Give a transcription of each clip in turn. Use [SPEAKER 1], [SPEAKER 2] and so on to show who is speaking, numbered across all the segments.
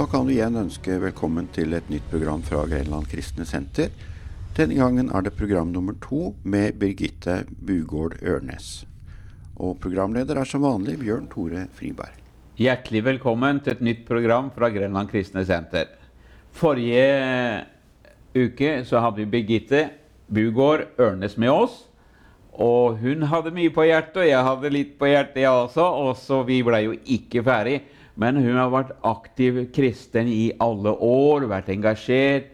[SPEAKER 1] Da kan du igjen ønske velkommen til et nytt program fra Grenland Kristne Senter. Denne gangen er det program nummer to med Birgitte Bugård Ørnes. Og programleder er som vanlig Bjørn Tore Friberg.
[SPEAKER 2] Hjertelig velkommen til et nytt program fra Grenland Kristne Senter. Forrige uke så hadde vi Birgitte Bugård Ørnes med oss. Og hun hadde mye på hjertet, og jeg hadde litt på hjertet, jeg også. Og så vi ble jo ikke ferdig. Men hun har vært aktiv kristen i alle år, vært engasjert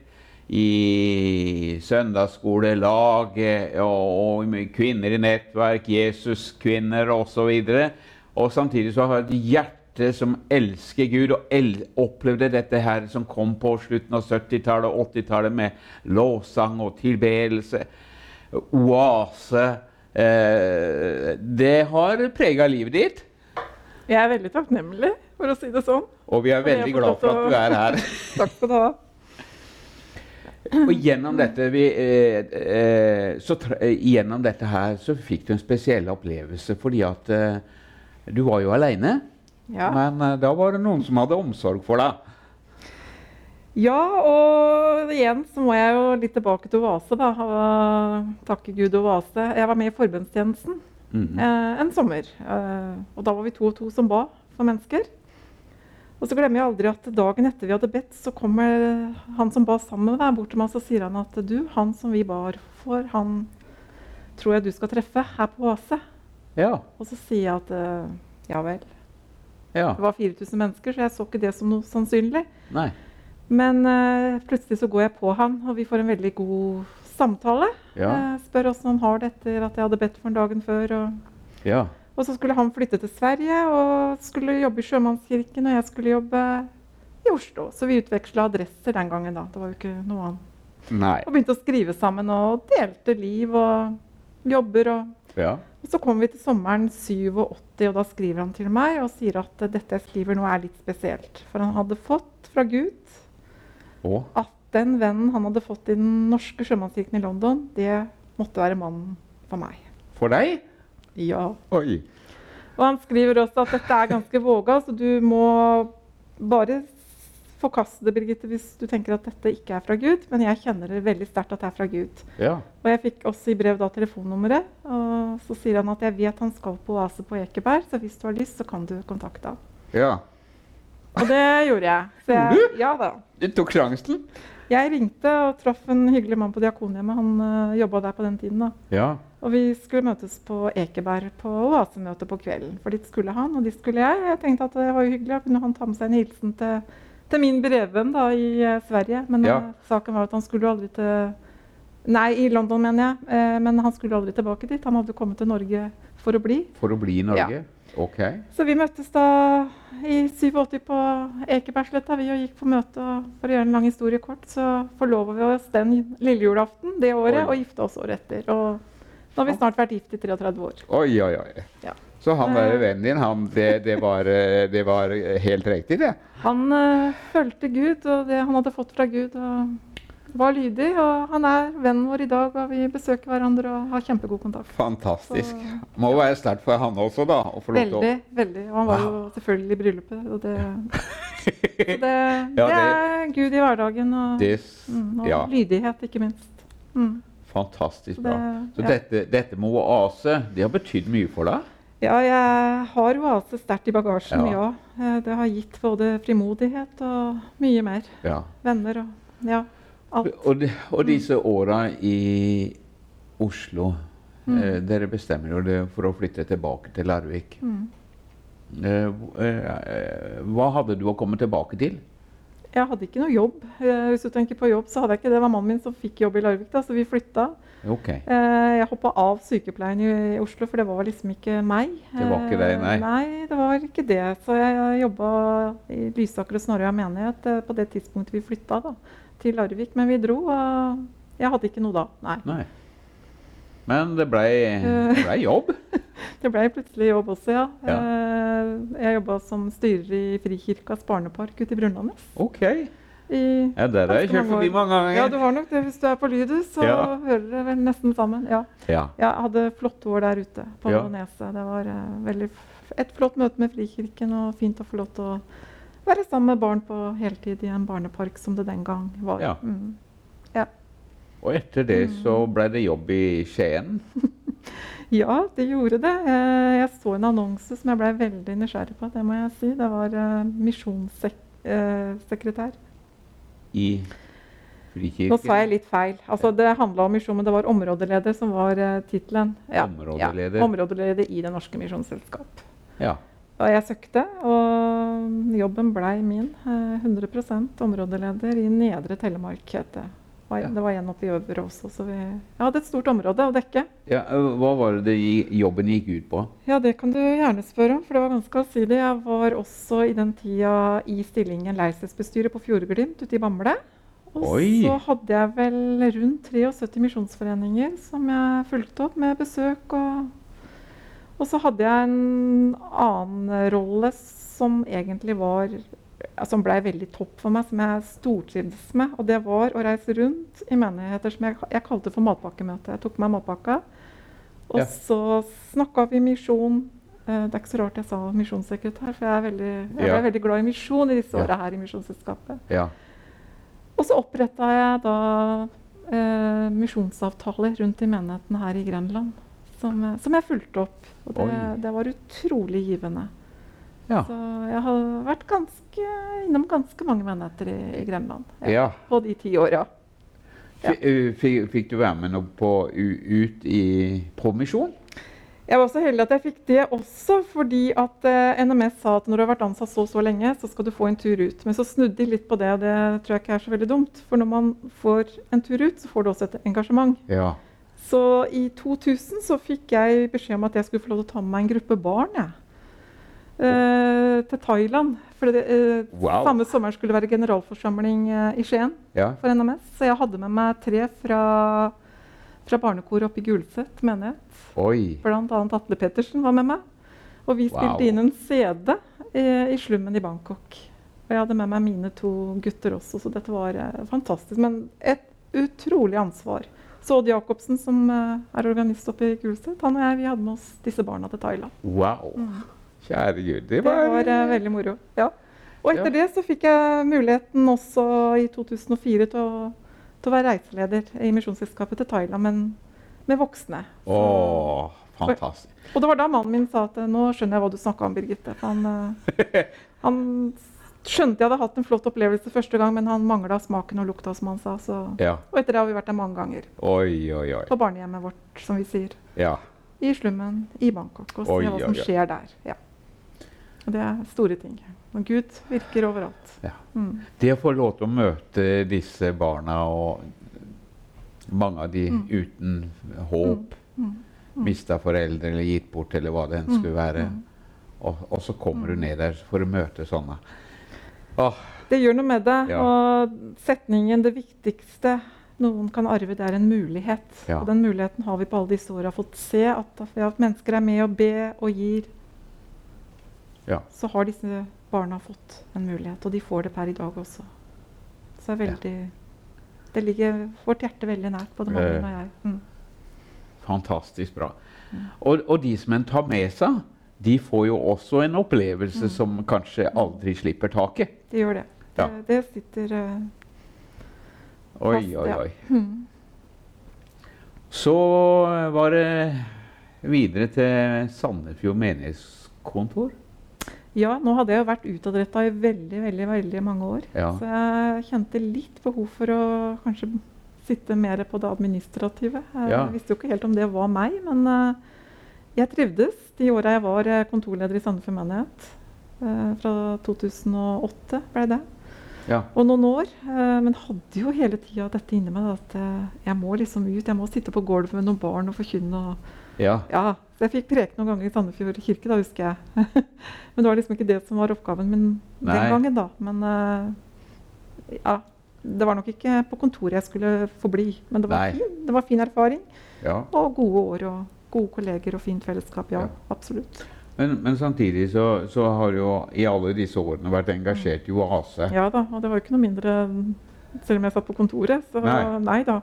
[SPEAKER 2] i søndagsskolelag og, og kvinner i nettverk, Jesuskvinner osv. Og, så og samtidig så har hun et hjerte som elsker Gud, og el opplevde dette her som kom på slutten av 70-tallet og 80-tallet med lovsang og tilbedelse. Oase. Eh, det har prega livet ditt.
[SPEAKER 3] Jeg er veldig takknemlig, for å si det sånn.
[SPEAKER 2] Og vi er veldig glad for at du er her.
[SPEAKER 3] Takk skal du ha.
[SPEAKER 2] Og gjennom dette, vi, eh, eh, så, gjennom dette her så fikk du en spesiell opplevelse fordi at eh, du var jo aleine.
[SPEAKER 3] Ja.
[SPEAKER 2] Men eh, da var det noen som hadde omsorg for deg.
[SPEAKER 3] Ja, og igjen så må jeg jo litt tilbake til Oase, da. Og takke Gud Oase. Jeg var med i forbundstjenesten
[SPEAKER 2] Mhm.
[SPEAKER 3] eh, en sommer. Eh, og da var vi to og to som ba for mennesker. Og så glemmer jeg aldri at dagen etter vi hadde bedt, så kommer han som ba sammen med deg, bort til meg og så sier han at du, han som vi bar for, han tror jeg du skal treffe her på Oase.
[SPEAKER 2] Ja.
[SPEAKER 3] Og så sier jeg at eh, ja vel.
[SPEAKER 2] ja.
[SPEAKER 3] Det var 4000 mennesker, så jeg så ikke det som noe sannsynlig.
[SPEAKER 2] Nei.
[SPEAKER 3] Men uh, plutselig så går jeg på han, og vi får en veldig god samtale.
[SPEAKER 2] Ja.
[SPEAKER 3] Jeg spør åssen han har det etter at jeg hadde bedt for ham dagen før. Og,
[SPEAKER 2] Ja.
[SPEAKER 3] Og så skulle han flytte til Sverige og skulle jobbe i Sjømannskirken, og jeg skulle jobbe i Oslo. Så vi utveksla adresser den gangen, da. Det var jo ikke noe annet.
[SPEAKER 2] Nei.
[SPEAKER 3] Og begynte å skrive sammen og delte liv og jobber og
[SPEAKER 2] Ja.
[SPEAKER 3] og så kommer vi til sommeren 87, og og da skriver han til meg og sier at dette jeg skriver nå er litt spesielt. For han hadde fått fra Gud
[SPEAKER 2] Og
[SPEAKER 3] at den vennen han hadde fått i den norske sjømannskirken i London, det måtte være mannen for meg.
[SPEAKER 2] for deg?
[SPEAKER 3] Ja.
[SPEAKER 2] Oi.
[SPEAKER 3] Og han skriver også at dette er ganske våga, så du må bare forkaste det, Birgitte, hvis du tenker at dette ikke er fra Gud. Men jeg kjenner det veldig sterkt at det er fra Gud.
[SPEAKER 2] Ja.
[SPEAKER 3] Og jeg fikk også i brev da telefonnummeret. Og så sier han at jeg vet han skal på Oase på Ekeberg, så hvis du har lyst, så kan du kontakte ham.
[SPEAKER 2] ja.
[SPEAKER 3] Og det gjorde jeg. Så jeg ja da.
[SPEAKER 2] Du tok sjansen?
[SPEAKER 3] Jeg ringte og traff en hyggelig mann på Diakonhjemmet. Han uh, jobba der på den tiden. da.
[SPEAKER 2] Ja.
[SPEAKER 3] Og vi skulle møtes på Ekeberg på Oasemøte på kvelden. For dit skulle han, og dit skulle jeg. Jeg tenkte at det var hyggelig, hyggelig. Kunne han ta med seg en hilsen til, til min brevvenn da i eh, Sverige. Men
[SPEAKER 2] Ja.
[SPEAKER 3] eh, saken var at han skulle aldri til Nei, i London, mener jeg. Eh, men han skulle aldri tilbake dit. Han hadde kommet til Norge for å bli.
[SPEAKER 2] For å bli i Norge? Ok.
[SPEAKER 3] Så vi møttes da i 87 på Ekebergsletta vi og gikk på møte. Og for å gjøre en lang historie kort, så forlova vi oss den lille julaften det året
[SPEAKER 2] Oi.
[SPEAKER 3] og gifta oss året etter. Og nå har vi snart vært gift i 33 år.
[SPEAKER 2] Oi, oi, oi.
[SPEAKER 3] Ja.
[SPEAKER 2] Så han der
[SPEAKER 3] Eh.
[SPEAKER 2] vennen din, han, det, det, var, eh, det var helt riktig, det?
[SPEAKER 3] Han uh, fulgte Gud og det han hadde fått fra Gud. og var lydig, og han er vennen vår i dag, og vi besøker hverandre og har kjempegod kontakt.
[SPEAKER 2] Fantastisk.
[SPEAKER 3] Så-
[SPEAKER 2] Må være sterkt for han også, da. Å få lov til å
[SPEAKER 3] Veldig, veldig. Og han var jo selvfølgelig i bryllupet. Og det, så det,
[SPEAKER 2] Ja,
[SPEAKER 3] det er Gud i hverdagen, og, mm, og
[SPEAKER 2] ja,
[SPEAKER 3] lydighet, ikke minst. Mm.
[SPEAKER 2] Fantastisk bra.
[SPEAKER 3] det-
[SPEAKER 2] Så dette, dette med oase, det har betydd mye for deg?
[SPEAKER 3] Ja, jeg har oase sterkt i bagasjen,
[SPEAKER 2] Ja.
[SPEAKER 3] ja. Eh, Det har gitt både frimodighet og mye mer.
[SPEAKER 2] Ja.
[SPEAKER 3] Venner og ja, alt.
[SPEAKER 2] Og, de, og disse åra i Oslo eh, Dere bestemmer jo det for å flytte tilbake til Larvik.
[SPEAKER 3] Mm.
[SPEAKER 2] Eh, eh, hva hadde du å komme tilbake til?
[SPEAKER 3] Jeg hadde ikke noe jobb. Eh, Hvis du tenker på jobb, så hadde jeg ikke det. Det var mannen min som fikk jobb i Larvik, da, så vi flytta.
[SPEAKER 2] Ok.
[SPEAKER 3] Eh, Jeg hoppa av sykepleien i Oslo, for det var liksom ikke meg.
[SPEAKER 2] Det var ikke deg, nei.
[SPEAKER 3] Eh, Nei, det var ikke det. Så jeg jobba i Lysaker og Snorøya menighet eh, på det tidspunktet vi flytta da, til Larvik. Men vi dro, og jeg hadde ikke noe da. Nei.
[SPEAKER 2] Nei. Men det blei det ble jobb.
[SPEAKER 3] Det ble plutselig jobb også, ja.
[SPEAKER 2] Ja.
[SPEAKER 3] Eh, Jeg jobba som styrer i Frikirkas barnepark ute i Brunlandnes.
[SPEAKER 2] Ok.
[SPEAKER 3] I
[SPEAKER 2] Ja, der har jeg kjørt forbi mange ganger.
[SPEAKER 3] Ja, du har nok det hvis du er på Lydhus, så
[SPEAKER 2] Ja.
[SPEAKER 3] hører det vel nesten sammen. Ja.
[SPEAKER 2] Ja.
[SPEAKER 3] Jeg hadde flotte år der ute på
[SPEAKER 2] Ja.
[SPEAKER 3] Neset. Det var uh, veldig et flott møte med Frikirken, og fint å få lov til å være sammen med barn på heltid i en barnepark som det den gang var.
[SPEAKER 2] Ja.
[SPEAKER 3] Mm. ja.
[SPEAKER 2] Og etter det så ble det jobb i Skien.
[SPEAKER 3] Ja, det gjorde det. Eh, Jeg så en annonse som jeg ble veldig nysgjerrig på. Det må jeg si. Det var eh, misjonssekretær.
[SPEAKER 2] I Frikirken.
[SPEAKER 3] Nå sa jeg litt feil. Altså, det handla om misjon, men det var områdeleder som var tittelen.
[SPEAKER 2] Ja, Områdeleder.
[SPEAKER 3] Ja, områdeleder i Det Norske Misjonsselskap.
[SPEAKER 2] Ja.
[SPEAKER 3] Og jeg søkte, og jobben blei min. eh, 100% områdeleder i Nedre Telemark, het det. Var-
[SPEAKER 2] Ja.
[SPEAKER 3] Det var en oppe i Øvre også, så vi jeg hadde et stort område å dekke.
[SPEAKER 2] ja. Hva var det jobben gikk ut på?
[SPEAKER 3] Ja, det kan du gjerne spørre om, for det var ganske allsidig. Jeg var også i den tida i stillingen Leirstedsbestyret på Fjordglimt ute i Bamble. Og
[SPEAKER 2] Oi.
[SPEAKER 3] så hadde jeg vel rundt 73 misjonsforeninger som jeg fulgte opp med besøk. Og, og så hadde jeg en annen rolle som egentlig var Som blei veldig topp for meg, som jeg stortrivdes med. Og det var å reise rundt i menigheter som jeg, jeg kalte for matpakkemøte. Jeg tok med matpakka. Og
[SPEAKER 2] Ja.
[SPEAKER 3] så snakka vi misjon. Eh, Det er ikke så rart jeg sa misjonssekretær, for jeg er veldig, jeg
[SPEAKER 2] Ja.
[SPEAKER 3] veldig glad i misjon i disse åra her i Misjonsselskapet.
[SPEAKER 2] Ja.
[SPEAKER 3] Og så oppretta jeg da eh, misjonsavtaler rundt i menighetene her i Grenland. Som, eh, som jeg fulgte opp. Og det, det var utrolig givende.
[SPEAKER 2] Ja.
[SPEAKER 3] Så jeg har vært ganske, innom ganske mange menigheter i, i Grenland
[SPEAKER 2] ja.
[SPEAKER 3] på de ti åra. Ja.
[SPEAKER 2] Fikk, du være med på, ut i, promisjon?
[SPEAKER 3] Jeg var så heldig at jeg fikk det også, fordi at eh, NMS sa at når du har vært ansatt så så lenge, så skal du få en tur ut. Men så snudde de litt på det, og det tror jeg ikke er så veldig dumt. For når man får en tur ut, så får du også et engasjement.
[SPEAKER 2] Ja.
[SPEAKER 3] Så i 2000 så fikk jeg beskjed om at jeg skulle få lov til å ta med meg en gruppe barn jeg. Eh, til Thailand. For det, uh,
[SPEAKER 2] Wow.
[SPEAKER 3] samme sommer skulle det være generalforsamling uh, i Skien
[SPEAKER 2] ja.
[SPEAKER 3] for NMS. Så jeg hadde med meg tre fra, fra barnekoret oppe i Gulset menighet.
[SPEAKER 2] Oi.
[SPEAKER 3] Blant annet Atle Pettersen var med meg. Og vi spilte
[SPEAKER 2] Wow.
[SPEAKER 3] inn en CD i, i slummen i Bangkok. Og jeg hadde med meg mine to gutter også, så dette var fantastisk. Men et utrolig ansvar. Så Odd Jacobsen, som er organist oppe i Gulset, han og jeg vi hadde med oss disse barna til Thailand.
[SPEAKER 2] Wow. Kjære Gud. Det
[SPEAKER 3] Det
[SPEAKER 2] var,
[SPEAKER 3] var eh, veldig moro. Ja. Og etter
[SPEAKER 2] Ja.
[SPEAKER 3] det så fikk jeg muligheten også i 2004 til å, til å være reiseleder i Misjonsselskapet til Thailand, men med voksne. Så-
[SPEAKER 2] Åh, fantastisk.
[SPEAKER 3] og det var da mannen min sa at nå skjønner jeg hva du snakka om, Birgitte. Han, eh, han skjønte jeg hadde hatt en flott opplevelse første gang, men han mangla smaken og lukta, som han sa. Så.
[SPEAKER 2] Ja.
[SPEAKER 3] Og etter det har vi vært der mange ganger.
[SPEAKER 2] Oi, oi, oi.
[SPEAKER 3] På barnehjemmet vårt, som vi sier.
[SPEAKER 2] Ja.
[SPEAKER 3] I slummen i Bangkok. Og se hva som skjer der. Ja. Og det er store ting. Og Gud virker overalt.
[SPEAKER 2] Ja.
[SPEAKER 3] Mm.
[SPEAKER 2] Det å få lov til å møte disse barna, og mange av de uten håp,
[SPEAKER 3] Mm.
[SPEAKER 2] mista foreldre eller gitt bort, eller hva det enn skulle være. Og, og så kommer du ned der for å møte sånne. Åh,
[SPEAKER 3] Det gjør noe med det.
[SPEAKER 2] Ja.
[SPEAKER 3] Og setningen 'det viktigste noen kan arve, det er en mulighet'.
[SPEAKER 2] Ja.
[SPEAKER 3] Og den muligheten har vi på alle disse åra fått se. At, at mennesker er med og be og gir.
[SPEAKER 2] Ja.
[SPEAKER 3] Så har disse barna fått en mulighet, og de får det per i dag også. Så det er veldig Det ligger vårt hjerte veldig nært, både mannen og jeg. Mm.
[SPEAKER 2] fantastisk bra. Og, og de som en tar med seg, de får jo også en opplevelse som kanskje aldri slipper taket.
[SPEAKER 3] De gjør det.
[SPEAKER 2] Ja.
[SPEAKER 3] Det, det sitter eh,
[SPEAKER 2] Oi,
[SPEAKER 3] Fast,
[SPEAKER 2] oi,
[SPEAKER 3] ja. mm.
[SPEAKER 2] Så var det videre til Sandefjord menighetskontor.
[SPEAKER 3] Ja, nå hadde jeg jo vært utadretta i veldig, veldig, veldig mange år.
[SPEAKER 2] Ja.
[SPEAKER 3] Så jeg kjente litt behov for å kanskje sitte mer på det administrative. Jeg
[SPEAKER 2] Ja.
[SPEAKER 3] visste jo ikke helt om det var meg, men eh, jeg trivdes de åra jeg var eh, kontorleder i Sandefjord menighet. Eh, fra 2008 ble det.
[SPEAKER 2] Ja.
[SPEAKER 3] Og noen år. eh, men hadde jo hele tida dette inni meg at eh, jeg må liksom ut. Jeg må sitte på gulvet med noen barn og forkynne. og
[SPEAKER 2] ja.
[SPEAKER 3] ja, så jeg fikk preke noen ganger i Sandefjord kirke, da husker jeg. Men det var liksom ikke det som var oppgaven min
[SPEAKER 2] Nei.
[SPEAKER 3] den gangen, da. Men eh, ja, det var nok ikke på kontoret jeg skulle forbli. Men det var, fin, det var fin erfaring.
[SPEAKER 2] ja.
[SPEAKER 3] Og gode år og gode kolleger og fint fellesskap. Ja,
[SPEAKER 2] Ja.
[SPEAKER 3] absolutt.
[SPEAKER 2] Men, men samtidig så, så har du jo i alle disse årene vært engasjert i Oase.
[SPEAKER 3] Ja da, og det var jo ikke noe mindre selv om jeg satt på kontoret. Så
[SPEAKER 2] Nei.
[SPEAKER 3] nei, da.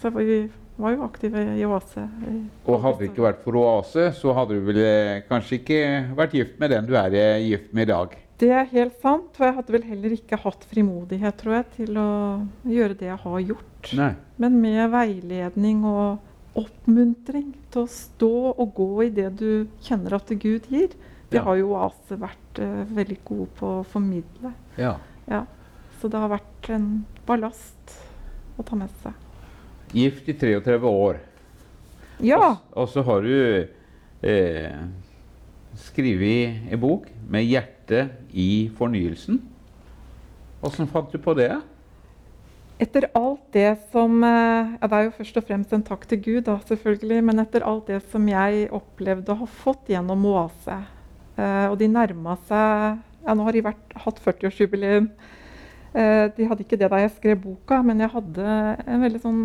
[SPEAKER 3] Så vi var jo aktive i Oase. i
[SPEAKER 2] Og hadde det ikke vært for Oase, så hadde du vel eh, kanskje ikke vært gift med den du er eh, gift med i dag.
[SPEAKER 3] Det er helt sant. Og jeg hadde vel heller ikke hatt frimodighet, tror jeg, til å gjøre det jeg har gjort.
[SPEAKER 2] Nei.
[SPEAKER 3] Men med veiledning og oppmuntring til å stå og gå i det du kjenner at Gud gir, det
[SPEAKER 2] Ja.
[SPEAKER 3] har jo Oase vært uh, veldig gode på å formidle.
[SPEAKER 2] Ja.
[SPEAKER 3] Ja. Så det har vært en ballast å ta med seg.
[SPEAKER 2] Gift i 33 år.
[SPEAKER 3] Ja.
[SPEAKER 2] Og, og så har du eh, skrevet en bok med hjertet i fornyelsen. Åssen fant du på det?
[SPEAKER 3] Etter alt det som eh, ja, Det er jo først og fremst en takk til Gud, da, selvfølgelig. Men etter alt det som jeg opplevde å ha fått gjennom Oase, eh, og de nærma seg ja, Nå har de vært, hatt 40-årsjubileum. Eh, de hadde ikke det da jeg skrev boka, men jeg hadde en veldig sånn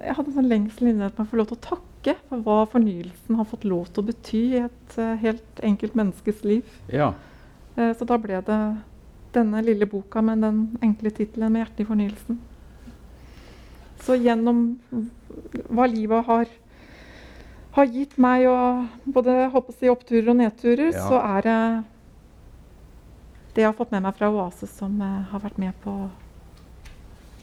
[SPEAKER 3] jeg hadde en sånn lengsel inni at man får lov til å takke for hva fornyelsen har fått lov til å bety i et eh, helt enkelt menneskes liv.
[SPEAKER 2] Ja.
[SPEAKER 3] Eh, så da ble det denne lille boka med den enkle tittelen 'Med hjertet i fornyelsen'. Så gjennom hva livet har, har gitt meg, og både håper si, oppturer og nedturer,
[SPEAKER 2] Ja.
[SPEAKER 3] så er det det jeg har fått med meg fra Oase, som eh, har vært med på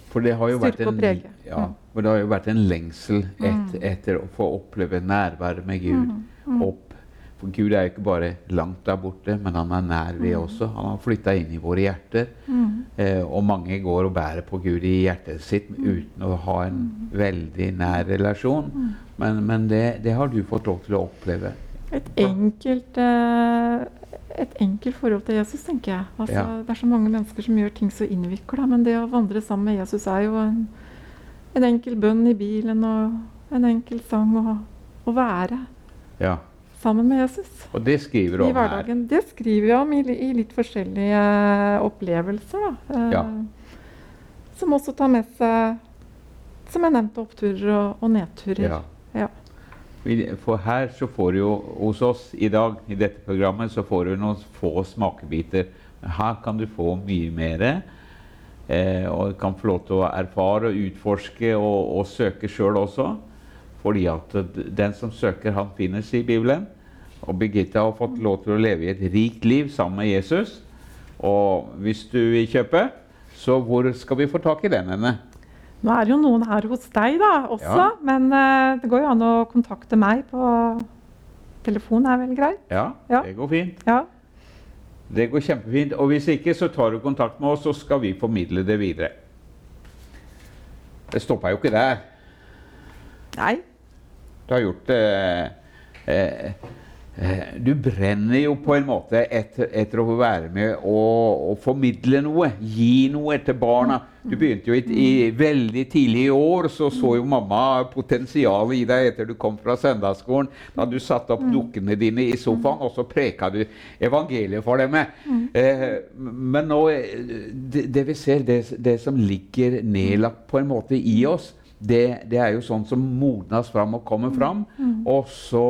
[SPEAKER 2] For det har jo vært en, ja,
[SPEAKER 3] Mm.
[SPEAKER 2] vært en lengsel et, etter å få oppleve nærværet med Gud.
[SPEAKER 3] Mm.
[SPEAKER 2] Opp. For Gud er jo ikke bare langt der borte, men han er nær ved også. Han har flytta inn i våre hjerter.
[SPEAKER 3] Mm.
[SPEAKER 2] Eh, og mange går og bærer på Gud i hjertet sitt
[SPEAKER 3] Mm.
[SPEAKER 2] uten å ha en veldig nær relasjon. Men, men det, det har du fått lov til å oppleve.
[SPEAKER 3] Et enkelt, eh, et enkelt forhold til Jesus, tenker jeg. Altså,
[SPEAKER 2] Ja.
[SPEAKER 3] Det er så mange mennesker som gjør ting så innvikla, men det å vandre sammen med Jesus er jo en, en enkel bønn i bilen og en enkel sang å, å være
[SPEAKER 2] Ja.
[SPEAKER 3] Sammen med Jesus
[SPEAKER 2] Og det skriver du om her.
[SPEAKER 3] Det skriver jeg om i, i litt forskjellige opplevelser, da. eh,
[SPEAKER 2] Ja.
[SPEAKER 3] Som også tar med seg, som jeg nevnte, oppturer og, og nedturer.
[SPEAKER 2] Ja.
[SPEAKER 3] Ja.
[SPEAKER 2] For her så får du jo hos oss i dag i dette programmet så får du noen få smakebiter. Her kan du få mye mer. Eh, og kan få lov til å erfare og utforske og, og søke sjøl også. Fordi at den som søker, han finner, sier Bibelen. Og Birgitte har fått lov til å leve i et rikt liv sammen med Jesus. Og hvis du vil kjøpe, så hvor skal vi få tak i den henne?
[SPEAKER 3] Nå er det jo noen her hos deg da, også,
[SPEAKER 2] Ja.
[SPEAKER 3] men uh, det går jo an å kontakte meg på telefon, er vel greit?
[SPEAKER 2] Ja,
[SPEAKER 3] Ja.
[SPEAKER 2] det går fint.
[SPEAKER 3] Ja.
[SPEAKER 2] Det går kjempefint. Og hvis ikke, så tar du kontakt med oss, så skal vi formidle det videre. Det stopper jo ikke der.
[SPEAKER 3] Nei.
[SPEAKER 2] Du har gjort det eh, eh, Du brenner jo på en måte etter, etter å få være med og, og formidle noe. Gi noe til barna. Du begynte jo i, i veldig tidlig i år, så så jo mamma potensialet i deg etter du kom fra søndagsskolen. Da du satte opp dukkene dine i sofaen, og så preka du evangeliet for dem. Eh, men nå eh, det, det vi ser, det, det som ligger nedlagt på en måte i oss, det, det er jo sånn som modnes fram og kommer fram. Og så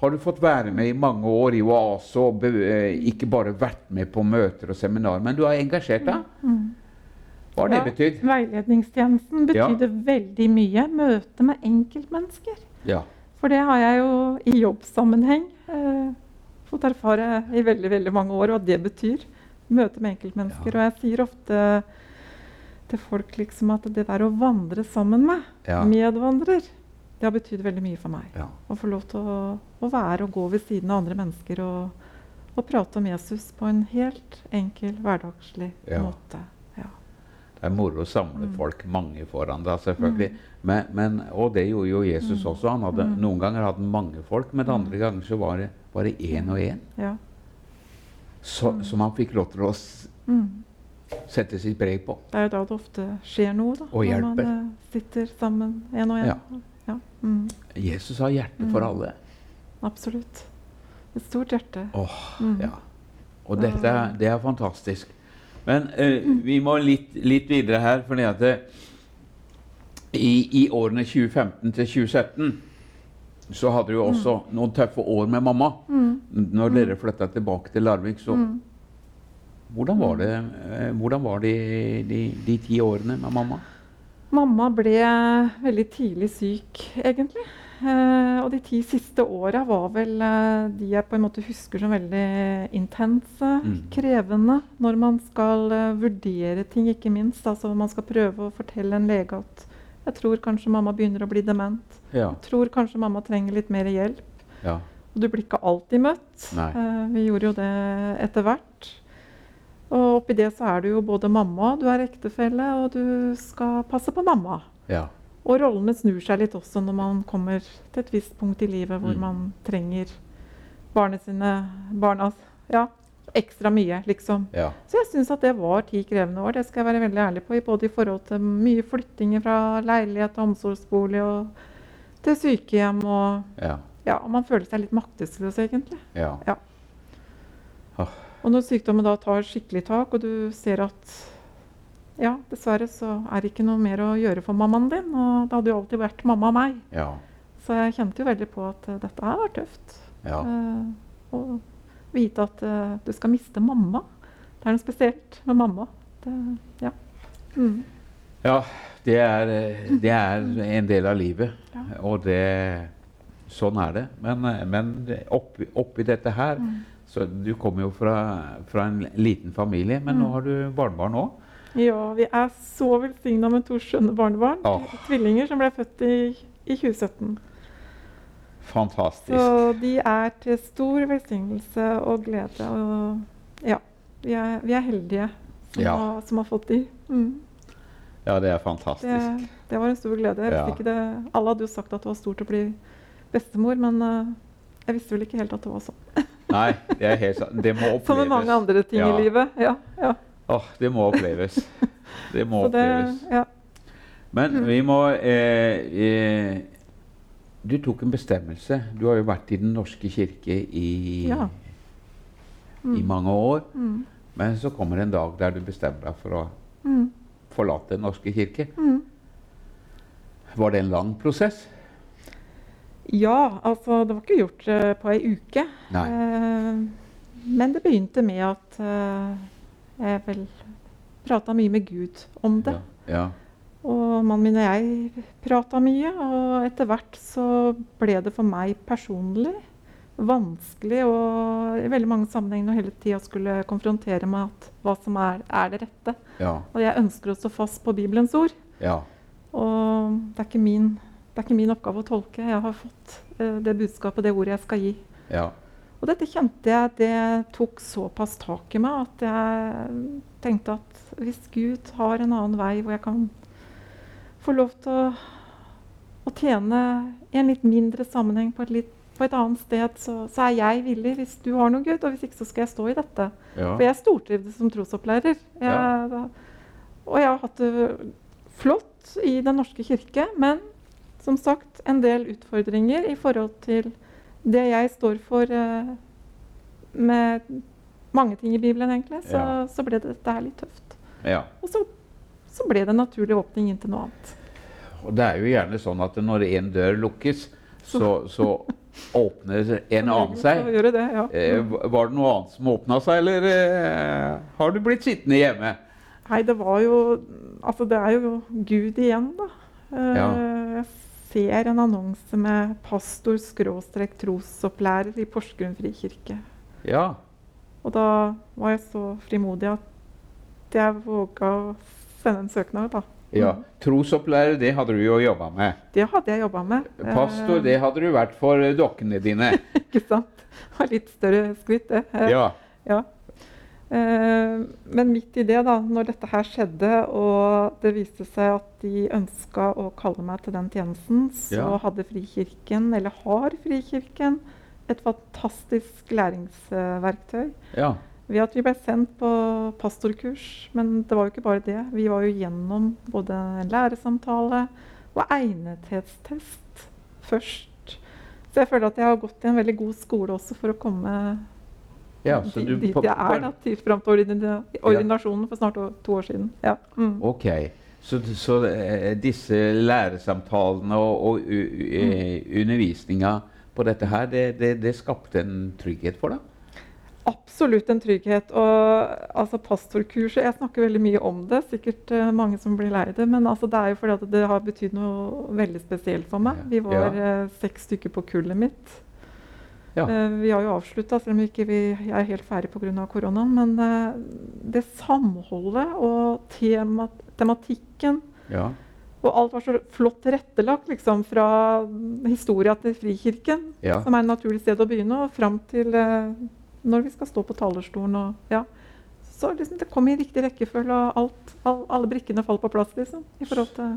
[SPEAKER 2] har du fått være med i mange år i Oase og be, eh, ikke bare vært med på møter og seminarer, men du har engasjert deg. Hva har det
[SPEAKER 3] Ja,
[SPEAKER 2] betydd?
[SPEAKER 3] Veiledningstjenesten
[SPEAKER 2] Ja.
[SPEAKER 3] veldig mye. Møte med enkeltmennesker.
[SPEAKER 2] Ja.
[SPEAKER 3] For det har jeg jo i jobbsammenheng eh, fått erfare i veldig veldig mange år, hva det betyr møte med enkeltmennesker. Og jeg sier ofte til folk liksom at det der å vandre sammen med
[SPEAKER 2] Ja.
[SPEAKER 3] medvandrer, det har betydd veldig mye for meg.
[SPEAKER 2] ja.
[SPEAKER 3] Å få lov til å, å være og gå ved siden av andre mennesker og, og prate om Jesus på en helt enkel, hverdagslig
[SPEAKER 2] Ja.
[SPEAKER 3] måte. Ja.
[SPEAKER 2] Det er moro å samle
[SPEAKER 3] Mm.
[SPEAKER 2] folk, mange foran deg, selvfølgelig. Men, men, og det gjorde jo Jesus
[SPEAKER 3] Mm.
[SPEAKER 2] også. Han hadde, Noen ganger hadde han mange folk, men andre ganger så var det bare én og én.
[SPEAKER 3] Ja.
[SPEAKER 2] Så, Som han fikk lov til å
[SPEAKER 3] Mm.
[SPEAKER 2] Sette sitt preg på.
[SPEAKER 3] Det er jo da det ofte skjer noe, da.
[SPEAKER 2] Og
[SPEAKER 3] når man
[SPEAKER 2] hjelper.
[SPEAKER 3] eh, sitter sammen én og én.
[SPEAKER 2] Ja.
[SPEAKER 3] Ja. Mm,
[SPEAKER 2] Jesus har hjerte for alle.
[SPEAKER 3] absolutt. Et stort hjerte.
[SPEAKER 2] Åh,
[SPEAKER 3] Mm.
[SPEAKER 2] ja. Og dette det er fantastisk. Men uh, vi må litt, litt videre her, fordi at det, i, i årene 2015 til 2017 så hadde du også noen tøffe år med mamma.
[SPEAKER 3] Mm.
[SPEAKER 2] Når dere flytta tilbake til Larvik, så
[SPEAKER 3] Mm.
[SPEAKER 2] Hvordan var det, eh, hvordan var det de, de ti årene med mamma?
[SPEAKER 3] Mamma ble veldig tidlig syk, egentlig. Eh, og de ti siste åra var vel eh, de jeg på en måte husker som veldig intense,
[SPEAKER 2] Mm.
[SPEAKER 3] krevende. Når man skal eh, vurdere ting, ikke minst. Altså man skal prøve å fortelle en lege at jeg tror kanskje mamma begynner å bli dement.
[SPEAKER 2] Ja.
[SPEAKER 3] Jeg tror kanskje mamma trenger litt mer hjelp.
[SPEAKER 2] ja.
[SPEAKER 3] Og du blir ikke alltid møtt. Eh, vi gjorde jo det etter hvert. Og oppi det så er du jo både mamma, du er ektefelle, og du skal passe på mamma.
[SPEAKER 2] ja.
[SPEAKER 3] Og rollene snur seg litt også når man kommer til et visst punkt i livet hvor
[SPEAKER 2] Mm.
[SPEAKER 3] man trenger barnet sine, barna ja, ekstra mye, liksom.
[SPEAKER 2] ja.
[SPEAKER 3] Så jeg syns at det var ti krevende år. Det skal jeg være veldig ærlig på. Både i forhold til mye flyttinger fra leilighet til omsorgsbolig og til sykehjem. Og,
[SPEAKER 2] ja.
[SPEAKER 3] ja, og man føler seg litt maktesløs, egentlig.
[SPEAKER 2] ja.
[SPEAKER 3] Og når sykdommen da tar skikkelig tak, og du ser at ja, dessverre så er det ikke noe mer å gjøre for mammaen din. Og det hadde jo alltid vært mamma og meg.
[SPEAKER 2] ja.
[SPEAKER 3] Så jeg kjente jo veldig på at eh, dette her var tøft.
[SPEAKER 2] ja.
[SPEAKER 3] Eh, og vite at uh, du skal miste mamma. Det er noe spesielt med mamma. Det, ja. Mm.
[SPEAKER 2] Ja, det er, eh, det er en del av livet.
[SPEAKER 3] Ja.
[SPEAKER 2] Og det Sånn er det. Men, eh, men oppi, oppi dette her
[SPEAKER 3] Mm.
[SPEAKER 2] Så Du kommer jo fra, fra en liten familie, men nå
[SPEAKER 3] Mm.
[SPEAKER 2] har du barnebarn òg.
[SPEAKER 3] ja, vi er så velsigna med to skjønne barnebarn.
[SPEAKER 2] Oh.
[SPEAKER 3] Tvillinger som ble født i, i 2017.
[SPEAKER 2] Fantastisk.
[SPEAKER 3] Så de er til stor velsignelse og glede. Og ja, vi er, vi er heldige som,
[SPEAKER 2] Ja.
[SPEAKER 3] har, som har fått de. Mm.
[SPEAKER 2] Ja, det er fantastisk.
[SPEAKER 3] det var en stor glede.
[SPEAKER 2] Ja.
[SPEAKER 3] det. Alle hadde jo sagt at det var stort å bli bestemor, men uh, jeg visste vel ikke helt at det var sånn.
[SPEAKER 2] Nei, det er helt sant. Det må oppleves.
[SPEAKER 3] Som med mange andre ting
[SPEAKER 2] Ja.
[SPEAKER 3] i livet. Ja, ja.
[SPEAKER 2] Åh, det må oppleves. Det må
[SPEAKER 3] det,
[SPEAKER 2] oppleves.
[SPEAKER 3] ja.
[SPEAKER 2] Men vi må eh, eh, Du tok en bestemmelse. Du har jo vært i Den norske kirke i,
[SPEAKER 3] Ja.
[SPEAKER 2] i
[SPEAKER 3] Mm.
[SPEAKER 2] mange år.
[SPEAKER 3] Mm.
[SPEAKER 2] Men så kommer en dag der du bestemmer deg for å
[SPEAKER 3] Mm.
[SPEAKER 2] forlate Den norske kirke.
[SPEAKER 3] Mm.
[SPEAKER 2] Var det en lang prosess?
[SPEAKER 3] Ja, altså det var ikke gjort uh, på ei uke. Eh, men det begynte med at uh, jeg vel prata mye med Gud om det.
[SPEAKER 2] Ja. ja.
[SPEAKER 3] Og mannen min og jeg prata mye, og etter hvert så ble det for meg personlig vanskelig og i veldig mange sammenhenger hele tida skulle konfrontere meg at hva som er, er det rette.
[SPEAKER 2] Ja.
[SPEAKER 3] Og jeg ønsker å stå fast på Bibelens ord.
[SPEAKER 2] ja.
[SPEAKER 3] Og det er ikke min, det er ikke min oppgave å tolke. Jeg har fått uh, det budskapet, det ordet jeg skal gi.
[SPEAKER 2] ja.
[SPEAKER 3] Og dette kjente jeg det tok såpass tak i meg at jeg tenkte at hvis Gud har en annen vei hvor jeg kan få lov til å, å tjene i en litt mindre sammenheng på et, litt, på et annet sted, så, så er jeg villig hvis du har noe, Gud. Og hvis ikke, så skal jeg stå i dette.
[SPEAKER 2] ja.
[SPEAKER 3] For jeg stortrivdes som trosopplærer. Jeg,
[SPEAKER 2] Ja.
[SPEAKER 3] Og jeg har hatt det flott i Den norske kirke, men som sagt en del utfordringer i forhold til det jeg står for eh, med mange ting i Bibelen, egentlig. Så,
[SPEAKER 2] Ja.
[SPEAKER 3] så ble dette her litt tøft.
[SPEAKER 2] ja.
[SPEAKER 3] Og så, så ble det en naturlig åpning inn til noe annet.
[SPEAKER 2] Og det er jo gjerne sånn at når en dør lukkes, så, så åpner en annen seg.
[SPEAKER 3] det, ja.
[SPEAKER 2] Eh, var det noe annet som åpna seg, eller eh, har du blitt sittende hjemme?
[SPEAKER 3] Nei, det var jo Altså, det er jo Gud igjen, da. Eh, ser en annonse med pastor skråstrek trosopplærer i Porsgrunn frikirke.
[SPEAKER 2] Ja.
[SPEAKER 3] Og da var jeg så frimodig at jeg våga å sende en søknad, da.
[SPEAKER 2] ja. Trosopplærer, det hadde du jo jobba med.
[SPEAKER 3] Det hadde jeg jobba med.
[SPEAKER 2] Pastor,
[SPEAKER 3] Eh,
[SPEAKER 2] det hadde du vært for dokkene dine.
[SPEAKER 3] Ikke sant? Det var litt større skritt, det.
[SPEAKER 2] Ja.
[SPEAKER 3] Ja. Eh, men midt i det, da, når dette her skjedde, og det viste seg at de ønska å kalle meg til den tjenesten, så
[SPEAKER 2] Ja.
[SPEAKER 3] hadde Frikirken, eller har Frikirken, et fantastisk læringsverktøy.
[SPEAKER 2] ja.
[SPEAKER 3] Ved at vi ble sendt på pastorkurs. Men det var jo ikke bare det. Vi var jo gjennom både en læresamtale og egnethetstest først. Så jeg føler at jeg har gått i en veldig god skole også for å komme
[SPEAKER 2] ja så du,
[SPEAKER 3] dit jeg er da, fram til ordinasjonen for snart to, år siden. Ja. Mm.
[SPEAKER 2] Ok. Så, så eh, disse læresamtalene og, og eh, undervisninga på dette her, det, det, det skapte en trygghet for deg?
[SPEAKER 3] Absolutt en trygghet. Og altså, pastorkurset Jeg snakker veldig mye om det, sikkert uh, mange som blir lei det. Men altså, det er jo fordi at det har betydd noe veldig spesielt for meg. Vi var uh, seks stykker på kullet mitt. Ja. Uh, vi har jo avslutta, selv om vi ikke vi er helt ferdig pga. koronaen. Men det samholdet og tema, tematikken ja. Og alt var så flott tilrettelagt, liksom, fra historia til Frikirken, ja. som er et naturlig sted å begynne, og fram til når vi skal stå på talerstolen. Og, ja. Så liksom, det kom i riktig rekkefølge, og alt, all, alle brikkene falt på plass. liksom, i forhold til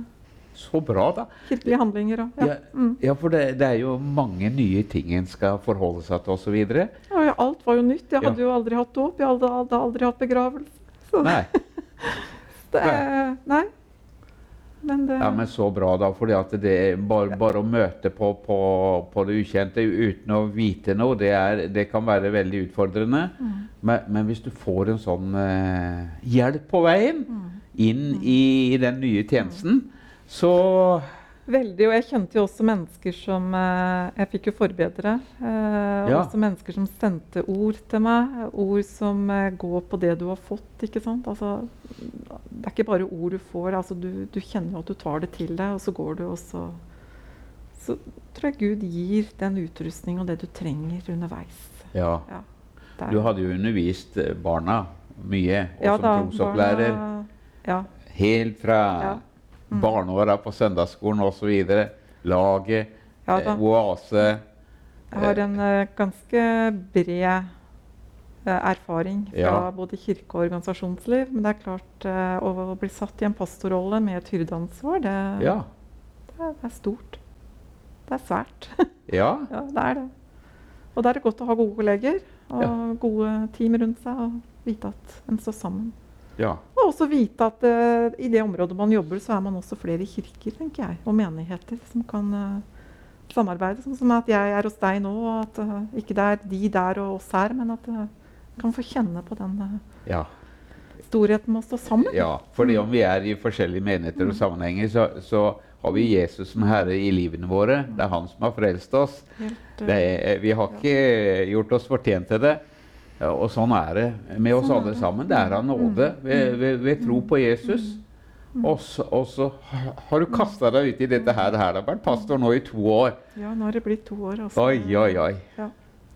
[SPEAKER 2] så bra, da.
[SPEAKER 3] Kirkelige handlinger òg.
[SPEAKER 2] Ja, ja, mm. ja for det, det, er jo mange nye ting en skal forholde seg til osv.
[SPEAKER 3] Ja, alt var jo nytt. Jeg hadde jo aldri hatt dåp. Jeg hadde, hadde, aldri hatt begravelse. Så.
[SPEAKER 2] Nei.
[SPEAKER 3] det, nei.
[SPEAKER 2] Men det... Ja, men så bra, da. fordi at det er bare, bare å møte på, på, på, det ukjente uten å vite noe, det, er, det kan være veldig utfordrende. Mm. Men, men, hvis du får en sånn uh, hjelp på veien mm. inn mm. i, i den nye tjenesten, så
[SPEAKER 3] Veldig. Og jeg kjente jo også mennesker som eh, Jeg fikk jo forbedre. Eh, ja. Også mennesker som sendte ord til meg. Ord som eh, går på det du har fått. ikke sant? Altså, det er ikke bare ord du får. Altså, du, du kjenner jo at du tar det til deg, og så går du og så Så tror jeg Gud gir den utrustning og det du trenger underveis.
[SPEAKER 2] Ja. ja du hadde jo undervist barna mye, og ja, som trosopplærer. Ja. Helt fra Mm. Barneåra på søndagsskolen osv. Laget, ja, eh, Oase.
[SPEAKER 3] Jeg har en eh, ganske bred uh, erfaring fra ja. både kirke og organisasjonsliv. Men det er klart, uh, å bli satt i en pastorrolle med et hyrdeansvar, det, ja. det, det, er stort. Det er svært.
[SPEAKER 2] ja.
[SPEAKER 3] ja. Det er det. Og da er det godt å ha gode kolleger og gode team rundt seg og vite at en står sammen.
[SPEAKER 2] Ja.
[SPEAKER 3] Og også vite at uh, i det området man jobber, så er man også flere kirker tenker jeg, og menigheter som kan uh, samarbeide. Sånn som at jeg er hos deg nå, og at uh, ikke det er de der og oss her, men at man kan få kjenne på den
[SPEAKER 2] ja.
[SPEAKER 3] storheten med å stå sammen.
[SPEAKER 2] Ja, fordi om vi er i forskjellige menigheter og sammenhenger, så, så har vi Jesus som herre i livene våre. Det er han som har frelst oss. Helt, er, vi har ikke gjort oss fortjent til det. Ja, og sånn er det med oss sånn alle sammen. Det er av nåde ved, ved, ved, tro på Jesus. Og så, og så har du kasta deg ut i dette her. Det har vært pastor nå i to år.
[SPEAKER 3] Ja, nå har det blitt to år. Også.
[SPEAKER 2] Oi, oi, oi.
[SPEAKER 3] Ja,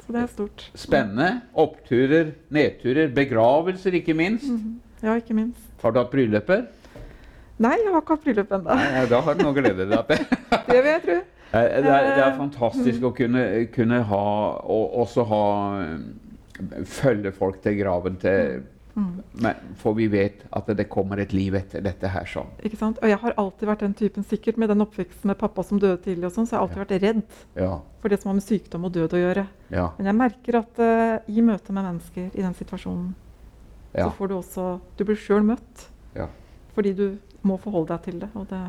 [SPEAKER 3] så det er stort.
[SPEAKER 2] Spennende. Oppturer, nedturer, begravelser, ikke minst. Mhm.
[SPEAKER 3] Ja, ikke minst.
[SPEAKER 2] Har du hatt brylluper?
[SPEAKER 3] Nei, jeg har ikke hatt bryllup ennå.
[SPEAKER 2] Da har du noe å glede deg til.
[SPEAKER 3] det vil jeg tro.
[SPEAKER 2] Det er, det er eh, fantastisk å kunne, kunne ha og også ha følge folk til graven til mm. Men, for vi vet at det kommer et liv etter dette her. sånn.
[SPEAKER 3] Ikke sant? Og jeg har alltid vært den typen, sikkert med den oppveksten med pappa som døde tidlig, og sånn, så jeg har alltid ja. vært redd
[SPEAKER 2] ja.
[SPEAKER 3] for det som har med sykdom og død å gjøre.
[SPEAKER 2] Ja.
[SPEAKER 3] Men jeg merker at uh, i møte med mennesker i den situasjonen, så får du også Du blir sjøl møtt. Fordi du må forholde deg til det. Og det,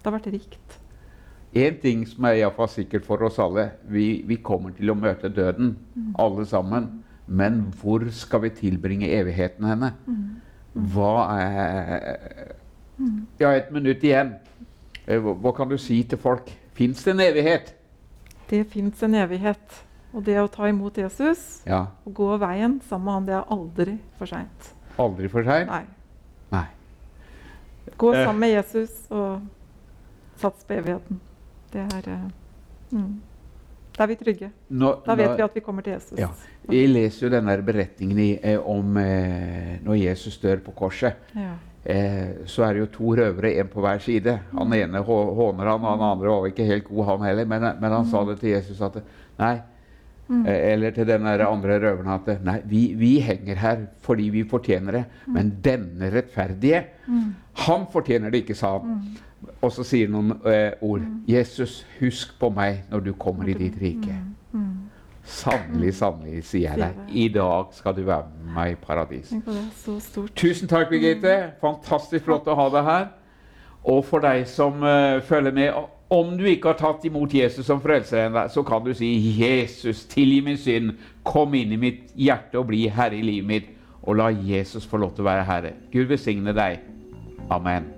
[SPEAKER 3] det har vært rikt.
[SPEAKER 2] Én ting som er iallfall sikkert for oss alle. Vi, vi, kommer til å møte døden, mm. alle sammen. Men hvor skal vi tilbringe evigheten henne? Hva er Ja, et minutt igjen. Eh, hva kan du si til folk? Fins det en evighet?
[SPEAKER 3] Det fins en evighet. Og det å ta imot Jesus
[SPEAKER 2] ja.
[SPEAKER 3] og gå veien sammen med han, det er aldri for seint.
[SPEAKER 2] Aldri for seint?
[SPEAKER 3] Nei.
[SPEAKER 2] Nei.
[SPEAKER 3] Gå eh. sammen med Jesus og sats på evigheten. Det er uh, mm. Da er vi trygge. Nå, da vet nå, vi at vi kommer til Jesus.
[SPEAKER 2] Ja. Vi leser jo denne beretningen i, eh, om eh, når Jesus dør på korset.
[SPEAKER 3] Ja.
[SPEAKER 2] Eh, så er det jo to røvere, én på hver side. Han mm. ene håner han, og han andre var ikke helt god, han heller. Men, men han mm. sa det til Jesus at nei, Mm. Eh, eller til den andre røveren at nei, vi, vi, henger her fordi vi fortjener det. Mm. Men denne rettferdige, mm. han fortjener det ikke, sa han. Mm. Og så sier noen eh, ord. Jesus, husk på meg når du kommer i ditt rike. Mm. Mm. Sannelig, sannelig, sier jeg deg. I dag skal du være med meg i paradis. Tusen takk, Birgitte. Fantastisk flott å ha deg her. Og for deg som uh, følger med Om du ikke har tatt imot Jesus som frelser, så kan du si 'Jesus, tilgi min synd. Kom inn i mitt hjerte og bli herre i livet mitt.' Og la Jesus få lov til å være herre. Gud velsigne deg. Amen.